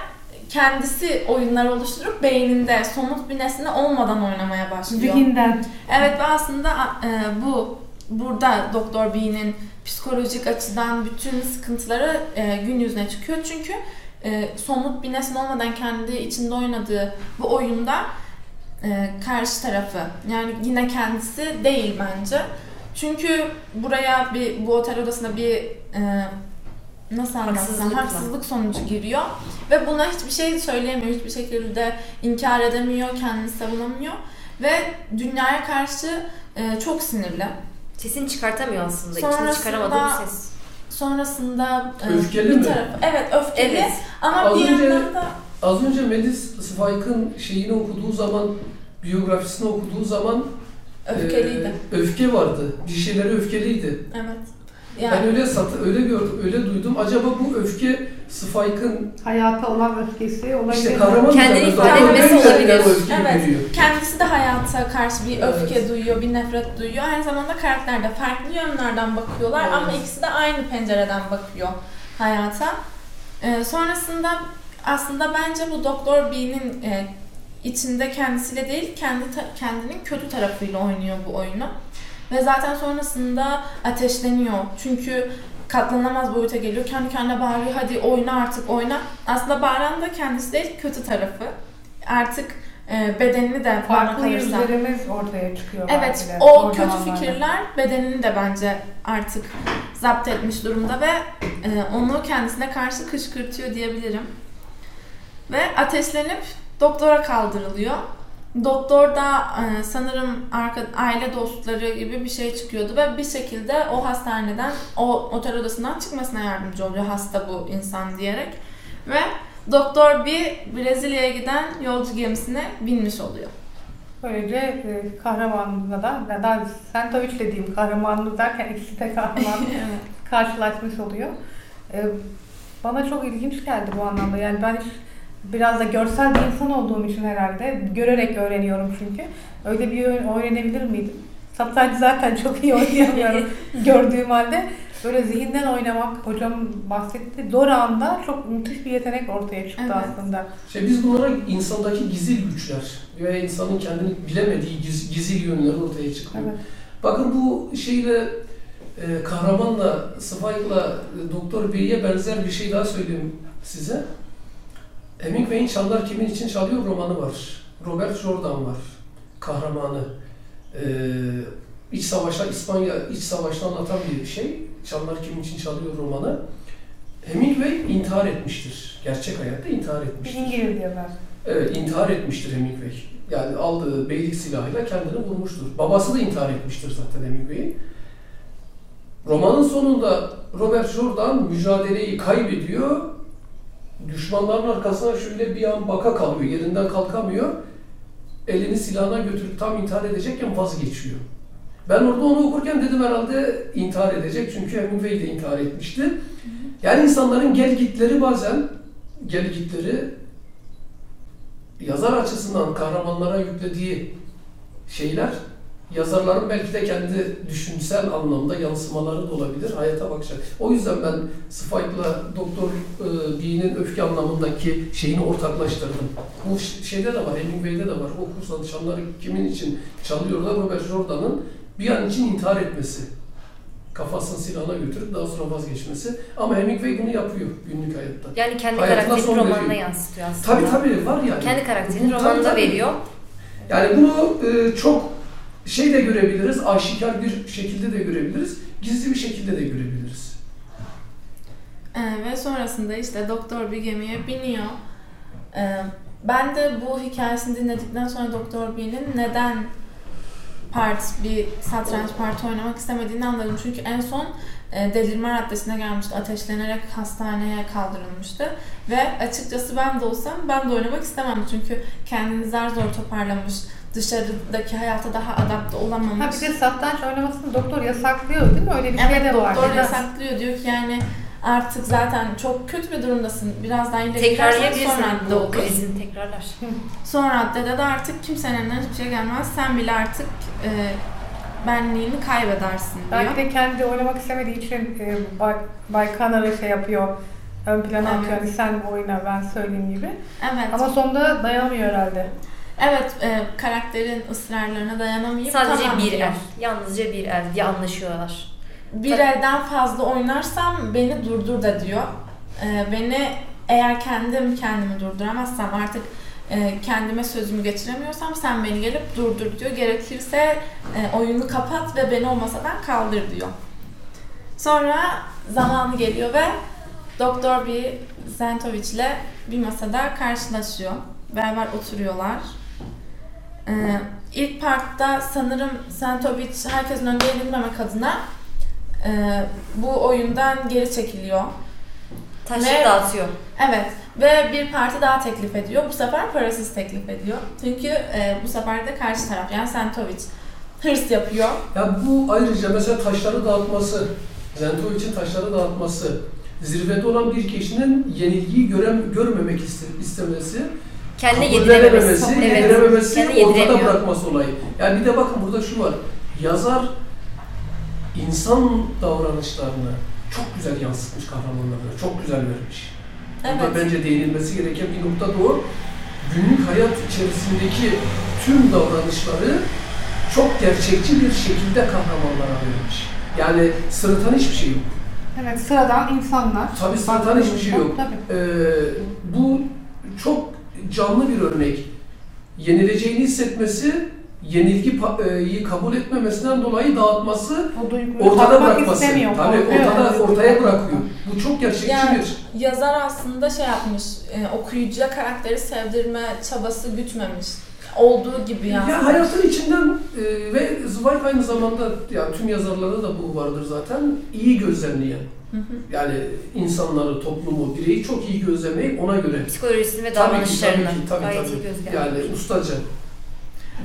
kendisi oyunlar oluşturup beyninde somut bir nesne olmadan oynamaya başlıyor. Zihinden. Evet ve aslında e, bu burada Doktor B'nin psikolojik açıdan bütün sıkıntıları e, gün yüzüne çıkıyor. Çünkü e, somut bir nesne olmadan kendi içinde oynadığı bu oyunda e, karşı tarafı yani yine kendisi değil bence. Çünkü buraya bir bu otel odasına bir e, nasıl anlatsam haksızlık sonucu giriyor ve buna hiçbir şey söyleyemiyor, hiçbir şekilde inkar edemiyor, kendini savunamıyor ve dünyaya karşı e, çok sinirli. Sesini çıkartamıyor aslında. İçini Sonrasında- çıkaramadığı bir ses. Sonrasında e, Öfkeli bir mi? tarafı evet öfkeli Evet. ama Az bir önce- yandan da Az önce Melis Spike'ın şeyini okuduğu zaman, biyografisini okuduğu zaman öfkeliydi. e, öfke vardı. Bir şeyleri öfkeliydi. evet. Ben Yani öyle satı, öyle gördüm, öyle duydum. Acaba bu öfke Spike'ın Hayata olan öfkesi olabilir. işte kahraman Kendini ifade etmesi olabilir. Evet. veriyor. kendisi de hayata karşı bir Evet. öfke duyuyor, bir nefret duyuyor. Aynı zamanda karakter de farklı yönlerden bakıyorlar Evet. ama ikisi de aynı pencereden bakıyor hayata. Ee, sonrasında aslında bence bu Doktor B'nin e, içinde kendisiyle değil, kendi kendinin kötü tarafıyla oynuyor bu oyunu. Ve zaten sonrasında ateşleniyor. Çünkü katlanamaz boyuta geliyor. Kendi kendine bağırıyor. Hadi oyna artık oyna. Aslında bağıran da kendisi değil, kötü tarafı. Artık e, bedenini de Farklı yüzlerimiz ortaya çıkıyor. Evet, o zor kötü fikirler bedenini de bence artık zapt etmiş durumda ve e, onu kendisine karşı kışkırtıyor diyebilirim. Ve ateşlenip doktora kaldırılıyor. Doktor da e, sanırım arka, aile dostları gibi bir şey çıkıyordu ve bir şekilde o hastaneden, o otel odasından çıkmasına yardımcı oluyor hasta bu insan diyerek. Ve doktor bir Brezilya'ya giden yolcu gemisine binmiş oluyor. Böylece e, da, ya da Sentovic dediğim kahramanımız derken ikisi de kahraman karşılaşmış oluyor. E, bana çok ilginç geldi bu anlamda. Yani ben hiç biraz da görsel bir insan olduğum için herhalde görerek öğreniyorum çünkü. Öyle bir oyun öğrenebilir miydim? Satranç zaten çok iyi oynayamıyorum gördüğüm halde. Böyle zihinden oynamak, hocam bahsetti. Doğru anda çok müthiş bir yetenek ortaya çıktı Evet. aslında. İşte biz bunlara insandaki gizil güçler veya insanın kendini bilemediği giz, gizil yönleri ortaya çıkıyor. Evet. Bakın bu şeyle e, kahramanla, Spike'la e, Doktor Bey'e benzer bir şey daha söyleyeyim size. Hemingway'in Çallar Kimin için Çalıyor romanı var. Robert Jordan var. Kahramanı. E, iç savaşta, İspanya iç savaşta anlatan bir şey. Çallar Kimin için Çalıyor romanı. Hemingway intihar etmiştir. Gerçek hayatta intihar etmiştir. İngiliz yazar. Evet, intihar etmiştir Hemingway. Yani aldığı beylik silahıyla kendini vurmuştur. Babası da intihar etmiştir zaten Hemingway'i. Romanın sonunda Robert Jordan mücadeleyi kaybediyor. Düşmanların arkasına şöyle bir an baka kalıyor, yerinden kalkamıyor. Elini silahına götürüp tam intihar edecekken vazgeçiyor. Ben orada onu okurken dedim herhalde intihar edecek çünkü Hemingway de intihar etmişti. Yani insanların gel gitleri bazen gel gitleri yazar açısından kahramanlara yüklediği şeyler yazarların belki de kendi düşünsel anlamda yansımaları da olabilir. Hayata bakacak. O yüzden ben Spike'la Doktor e, öfke anlamındaki şeyini ortaklaştırdım. Bu şeyde de var, Hemingway'de de var. Okursan çanları kimin için çalıyor da Robert Jordan'ın bir an için intihar etmesi. Kafasını silahına götürüp daha sonra vazgeçmesi. Ama Hemingway bunu yapıyor günlük hayatta. Yani kendi Hayatına karakterini romanına yansıtıyor aslında. Tabii tabii var yani. Kendi karakterini tabii. veriyor. Yani bunu e, çok şey de görebiliriz, aşikar bir şekilde de görebiliriz, gizli bir şekilde de görebiliriz. Ee, ve sonrasında işte doktor bir gemiye biniyor. Ee, ben de bu hikayesini dinledikten sonra Doktor B'nin neden part bir satranç parti oynamak istemediğini anladım. Çünkü en son e, delirme raddesine gelmişti. Ateşlenerek hastaneye kaldırılmıştı. Ve açıkçası ben de olsam ben de oynamak istemem. Çünkü kendini zar zor toparlamış. Dışarıdaki hayata daha adapte Ha olamamış. bir de satranç oynamasını doktor yasaklıyor değil mi? Öyle bir şey Evet de var. doktor Biraz- yasaklıyor diyor ki yani artık zaten çok kötü bir durumdasın. Biraz daha ileri Tekrarlayabilirsin son hatta radde o krizini tekrarlar. Son raddede de artık kimsenin elinden hiçbir şey gelmez. Sen bile artık e, benliğini kaybedersin diyor. Belki de kendi oynamak istemediği için e, Bay, Bay Kanar'ı şey yapıyor. Ön plana Evet. atıyor. Hani sen oyna ben söyleyeyim gibi. Evet. Ama sonunda dayanamıyor herhalde. Evet, e, karakterin ısrarlarına dayanamayıp Sadece tamam bir diyor. el. Yalnızca bir el diye anlaşıyorlar. Bir elden fazla oynarsam beni durdur da diyor. E, beni eğer kendim kendimi durduramazsam artık e, kendime sözümü geçiremiyorsam sen beni gelip durdur diyor. Gerekirse e, oyunu kapat ve beni o masadan kaldır diyor. Sonra zamanı geliyor ve Doktor bir Zentovic ile bir masada karşılaşıyor. Beraber oturuyorlar. Ee, ilk partta sanırım Zentovic herkesin önünde yenilmemek adına e, bu oyundan geri çekiliyor. Taşları Ve- dağıtıyor. Evet ve bir parti daha teklif ediyor. Bu sefer parasız teklif ediyor. Çünkü e, bu sefer de karşı taraf yani Sentovic hırs yapıyor. Ya bu ayrıca mesela taşları dağıtması, Zentovic'in taşları dağıtması, zirvede olan bir kişinin yenilgiyi görem, görmemek iste- istemesi, Kendine kabullenememesi, yedirememesi. Evet. yedirememesi, Kendine ortada yediremiyor. bırakması olayı. Yani bir de bakın burada şu var, yazar insan davranışlarını çok güzel yansıtmış kahramanlarına, çok güzel vermiş. Burada Evet. bence değinilmesi gereken bir nokta da o. Günlük hayat içerisindeki tüm davranışları çok gerçekçi bir şekilde kahramanlara verilmiş. Yani sırıtan hiçbir şey yok. Evet sıradan insanlar. Tabii sıradan hiçbir şey yok. Tabii. Ee, bu çok canlı bir örnek. Yenileceğini hissetmesi, yenilgiyi kabul etmemesinden dolayı dağıtması, ortada bırakması. istemiyor. Tabii korkuyor ortada, ortaya bırakıyor. Bu çok gerçekçi Yani- bir Yazar aslında şey yapmış, e, okuyucuya karakteri sevdirme çabası gütmemiş. olduğu gibi yani. Ya hayatın içinden e, ve Zweig aynı zamanda yani tüm yazarlarda da bu vardır zaten iyi gözlemleyen. Hı hı. Yani insanları, toplumu, bireyi çok iyi gözlemleyip ona göre Psikolojisini ve Tabii ki, davranışlarını tabii ki, tabii, tabii. gözlemliyor. yani ustaca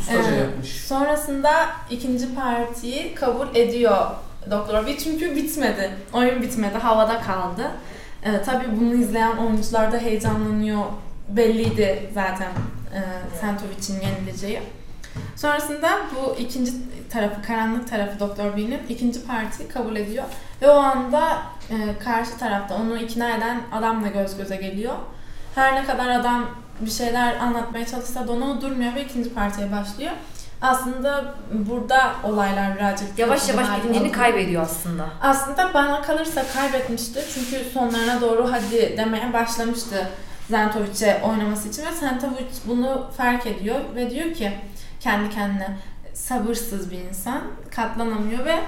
ustaca Ee, yapmış. Sonrasında ikinci partiyi kabul ediyor Doktor B çünkü bitmedi. Oyun bitmedi, havada kaldı. Ee, tabii bunu izleyen oyuncular da heyecanlanıyor. Belliydi zaten e, Sentovic'in yenileceği. Sonrasında bu ikinci tarafı, karanlık tarafı Doktor B'nin ikinci partiyi kabul ediyor. Ve o anda e, karşı tarafta onu ikna eden adamla göz göze geliyor. Her ne kadar adam bir şeyler anlatmaya çalışsa da ona durmuyor ve ikinci partiye başlıyor. Aslında burada olaylar birazcık Yavaş yavaş alıyor. kaybediyor aslında. Aslında bana kalırsa kaybetmişti. Çünkü sonlarına doğru hadi demeye başlamıştı Zentovic'e oynaması için ve Zentovic bunu fark ediyor ve diyor ki kendi kendine sabırsız bir insan, katlanamıyor ve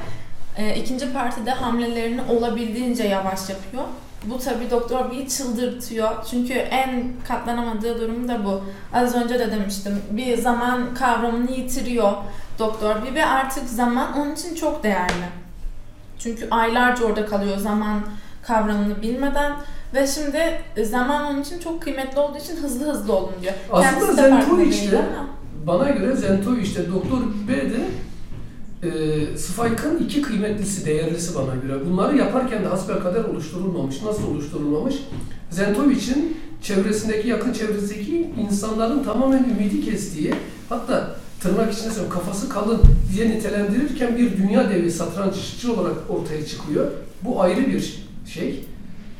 e, ikinci partide hamlelerini olabildiğince yavaş yapıyor. Bu tabi Doktor B'yi çıldırtıyor. Çünkü en katlanamadığı durum da bu. Az önce de demiştim. Bir zaman kavramını yitiriyor Doktor B ve artık zaman onun için çok değerli. Çünkü aylarca orada kalıyor zaman kavramını bilmeden ve şimdi zaman onun için çok kıymetli olduğu için hızlı hızlı olun diyor. Aslında Kendisi değil de ama. Bana göre Zentovic'te Doktor B'de e, Spike'ın iki kıymetlisi, değerlisi bana göre. Bunları yaparken de hasbelkader oluşturulmamış. Nasıl oluşturulmamış? Zentovic'in çevresindeki, yakın çevresindeki insanların tamamen ümidi kestiği, hatta tırnak içinde söylüyorum kafası kalın diye nitelendirirken bir dünya devi satranççı olarak ortaya çıkıyor. Bu ayrı bir şey,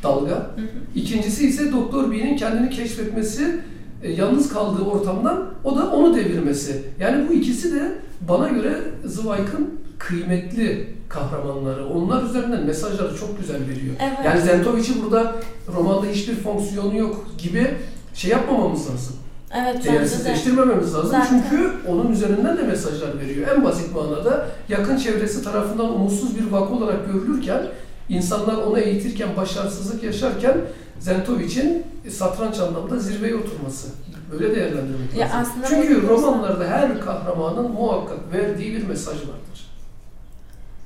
dalga. Hı hı. İkincisi ise Doktor B'nin kendini keşfetmesi, e, yalnız kaldığı ortamdan o da onu devirmesi. Yani bu ikisi de bana göre Zweig'ın kıymetli kahramanları. Onlar üzerinden mesajları çok güzel veriyor. Evet. Yani Zentovic'i burada romanda hiçbir fonksiyonu yok gibi şey yapmamamız lazım. Evet. Değersizleştirmememiz lazım. Zaten. Çünkü onun üzerinden de mesajlar veriyor. En basit manada yakın çevresi tarafından umutsuz bir vaka olarak görülürken insanlar onu eğitirken, başarısızlık yaşarken Zentovic'in satranç anlamda zirveye oturması. Böyle değerlendirmek Ya lazım. Çünkü romanlarda her kahramanın muhakkak verdiği bir mesaj vardır.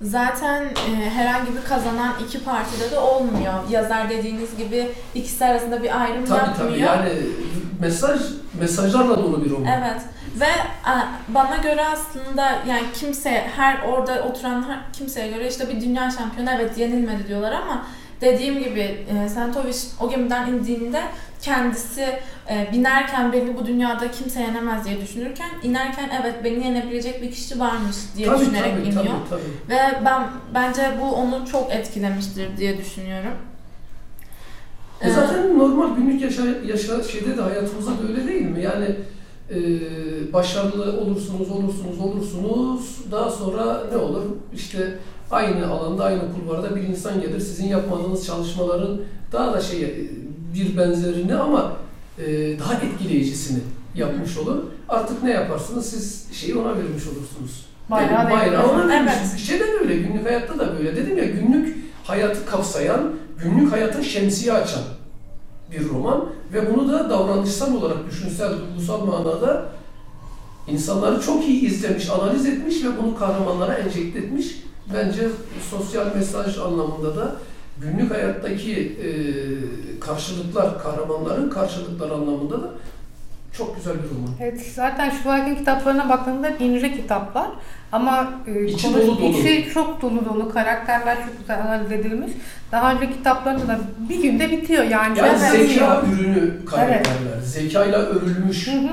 Zaten e, herhangi bir kazanan iki partide de olmuyor. Yazar dediğiniz gibi ikisi arasında bir ayrım Tabii yapmıyor. tabii yani mesaj mesajlarla dolu bir roman. Evet ve bana göre aslında yani kimse her orada oturan her, kimseye göre işte bir dünya şampiyonu evet yenilmedi diyorlar ama dediğim gibi e, Sentovic o gemiden indiğinde kendisi e, binerken beni bu dünyada kimse yenemez diye düşünürken inerken evet beni yenebilecek bir kişi varmış diye tabii, düşünerek tabii, iniyor. tabii, tabii. Ve ben bence bu onu çok etkilemiştir diye düşünüyorum. E zaten normal günlük yaşa, yaşa şeyde de hayatımızda da öyle değil mi? Yani e, başarılı olursunuz, olursunuz, olursunuz. Daha sonra ne olur? İşte aynı alanda, aynı kulvarda bir insan gelir. Sizin yapmadığınız çalışmaların daha da şey e, bir benzerini ama e, daha etkileyicisini yapmış olur. Artık ne yaparsınız? Siz şeyi ona vermiş olursunuz. Bayrağı Yani bayrağı ona vermiş. Evet. Şeyde de öyle, günlük hayatta da böyle. Dedim ya günlük hayatı kapsayan, günlük hayatın şemsiye açan bir roman ve bunu da davranışsal olarak düşünsel, duygusal manada insanları çok iyi izlemiş, analiz etmiş ve bunu kahramanlara enjekte etmiş. Bence sosyal mesaj anlamında da günlük hayattaki e, karşılıklar, kahramanların karşılıkları anlamında da çok güzel bir roman. Evet, zaten Schweig'in kitaplarına baktığımda ince kitaplar ama e, İçi konuş- dolu dolu. içi çok dolu dolu, karakterler çok güzel analiz edilmiş. Daha önce kitaplarında da bir günde bitiyor yani. Yani zeka ürünü karakterler, zekayla örülmüş. Hı hı.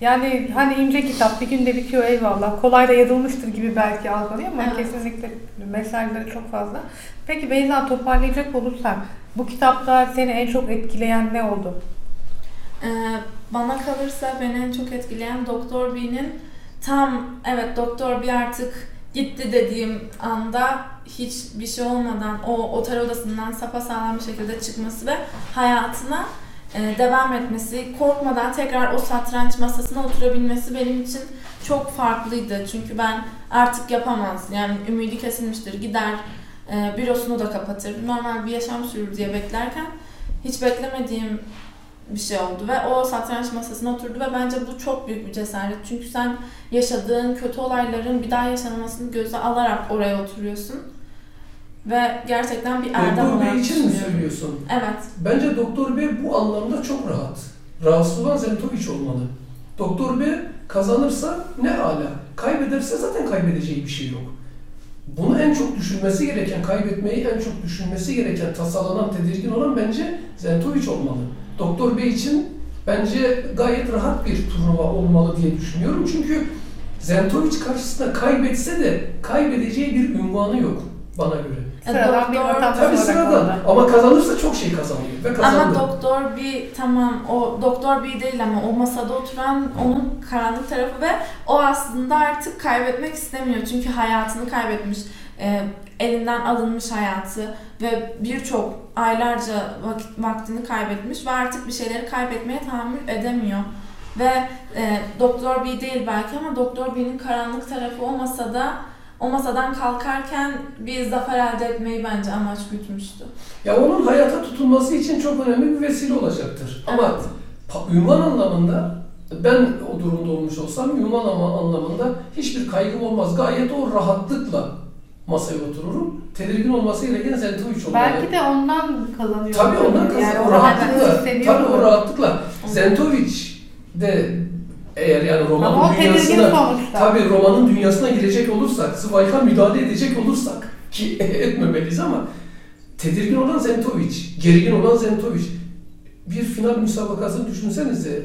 Yani hani ince kitap bir günde bitiyor eyvallah. Kolay da yazılmıştır gibi belki algılanıyor ama Evet. kesinlikle mesajları çok fazla. Peki Beyza toparlayacak olursak bu kitapta seni en çok etkileyen ne oldu? Ee, bana kalırsa beni en çok etkileyen Doktor B'nin tam evet Doktor B artık gitti dediğim anda hiçbir şey olmadan o otel odasından sapasağlam bir şekilde çıkması ve hayatına devam etmesi, korkmadan tekrar o satranç masasına oturabilmesi benim için çok farklıydı. Çünkü ben artık yapamaz. Yani ümidi kesilmiştir. Gider e, bürosunu da kapatır. Normal bir yaşam sürür diye beklerken hiç beklemediğim bir şey oldu ve o satranç masasına oturdu ve bence bu çok büyük bir cesaret. Çünkü sen yaşadığın kötü olayların bir daha yaşanmasını göze alarak oraya oturuyorsun. Ve gerçekten bir erdem Doktor olarak Bey için mi söylüyorsun? Evet. Bence Doktor Bey bu anlamda çok rahat. Rahatsız olan Zentovic olmalı. Doktor Bey kazanırsa ne ala. Kaybederse zaten kaybedeceği bir şey yok. Bunu en çok düşünmesi gereken, kaybetmeyi en çok düşünmesi gereken, tasalanan, tedirgin olan bence Zentovic olmalı. Doktor Bey için bence gayet rahat bir turnuva olmalı diye düşünüyorum. Çünkü Zentovic karşısında kaybetse de kaybedeceği bir ünvanı yok bana göre. Sıradan bir Doktor- vatandaş Tabii olarak sıradan orada. ama kazanırsa çok şey kazanıyor ve kazandı. Ama doktor bir tamam o doktor bir değil ama o masada oturan onun karanlık tarafı ve o aslında artık kaybetmek istemiyor. Çünkü hayatını kaybetmiş. e, elinden alınmış hayatı ve birçok aylarca vakit, vaktini kaybetmiş ve artık bir şeyleri kaybetmeye tahammül edemiyor. Ve e, Doktor B değil belki ama Doktor B'nin karanlık tarafı o masada o masadan kalkarken bir zafer elde etmeyi bence amaç gütmüştü. Ya onun hayata tutunması için çok önemli bir vesile olacaktır. Ama Evet. pa- ünvan anlamında ben o durumda olmuş olsam ünvan ama anlamında hiçbir kaygım olmaz. Gayet o rahatlıkla masaya otururum. Tedirgin olması gereken Zentovic olmalı. Belki de ondan kazanıyor. Tabii ondan Yani kazanıyor. o rahatlıkla. Tabii o rahatlıkla. Zentovic de eğer yani Ama romanın tedirgin dünyasına tabii romanın dünyasına girecek olursak, Zweig'a müdahale edecek olursak ki etmemeliyiz ama tedirgin olan Zentovic, gergin olan Zentovic. Bir final müsabakasını düşünsenize.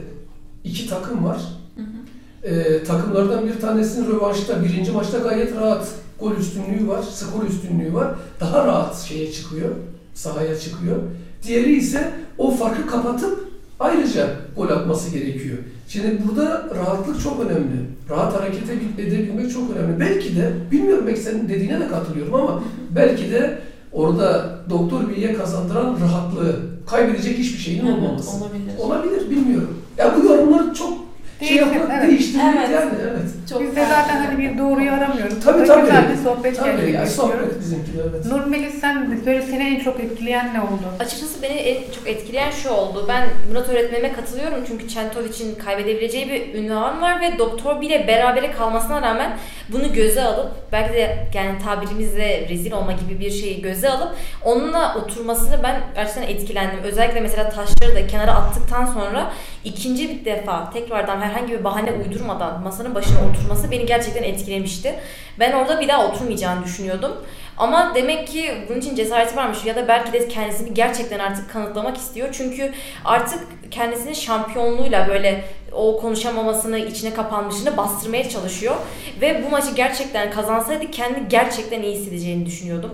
iki takım var. Hı hı. Ee, takımlardan bir tanesinin rövanşta, birinci maçta gayet rahat gol üstünlüğü var, skor üstünlüğü var. Daha rahat şeye çıkıyor, sahaya çıkıyor. Diğeri ise o farkı kapatıp ayrıca gol atması gerekiyor. Şimdi burada rahatlık çok önemli. Rahat hareket edebilmek çok önemli. Belki de, bilmiyorum belki senin dediğine de katılıyorum ama belki de orada Doktor B'ye kazandıran rahatlığı, kaybedecek hiçbir şeyin olmaması. olabilir. Olabilir, bilmiyorum. Ya bu yorumlar çok şey Değişir, yapmak, evet. değiştirmek Evet. yani, evet. Çok Biz de zaten hani bir doğruyu aramıyoruz. Tabii, tabii. Güzel bir sohbet Tabii ya, gerçekleştiriyoruz. sohbet bizimki evet. Nur Melis sen böyle seni en çok etkileyen ne oldu? Açıkçası beni en çok etkileyen şu oldu. Ben Murat öğretmenime katılıyorum çünkü Çentovic'in kaybedebileceği bir ünvan var ve Doktor bile berabere kalmasına rağmen bunu göze alıp belki de yani tabirimizle rezil olma gibi bir şeyi göze alıp onunla oturmasını ben gerçekten etkilendim. Özellikle mesela taşları da kenara attıktan sonra ikinci bir defa tekrardan herhangi bir bahane uydurmadan masanın başına oturması beni gerçekten etkilemişti. Ben orada bir daha oturmayacağını düşünüyordum. Ama demek ki bunun için cesareti varmış ya da belki de kendisini gerçekten artık kanıtlamak istiyor. Çünkü artık kendisinin şampiyonluğuyla böyle o konuşamamasını, içine kapanmışını bastırmaya çalışıyor. Ve bu maçı gerçekten kazansaydı kendi gerçekten iyi hissedeceğini düşünüyordum.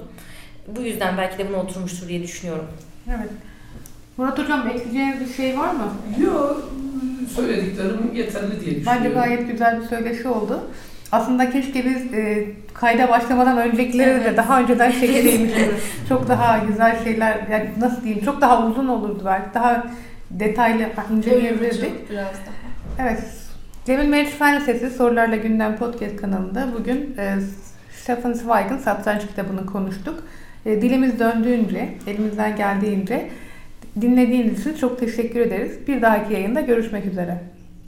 Bu yüzden belki de buna oturmuştur diye düşünüyorum. Evet. Murat Hocam ekleyeceğiniz bir şey var mı? Yok, söylediklerim yeterli diye düşünüyorum. Bence gayet güzel bir söyleşi oldu. Aslında keşke biz e, kayda başlamadan öncekileri de Evet. daha önceden çekseymişiz. çok daha güzel şeyler, yani nasıl diyeyim, çok daha uzun olurdu belki. Daha detaylı inceleyebilirdik. Doyurucu biraz daha. Evet. Cemil Meriç Fen Sorularla Gündem Podcast kanalında bugün e, Stefan Zweig'ın Satranç kitabını konuştuk. E, dilimiz döndüğünce, elimizden geldiğince dinlediğiniz için çok teşekkür ederiz. Bir dahaki yayında görüşmek üzere.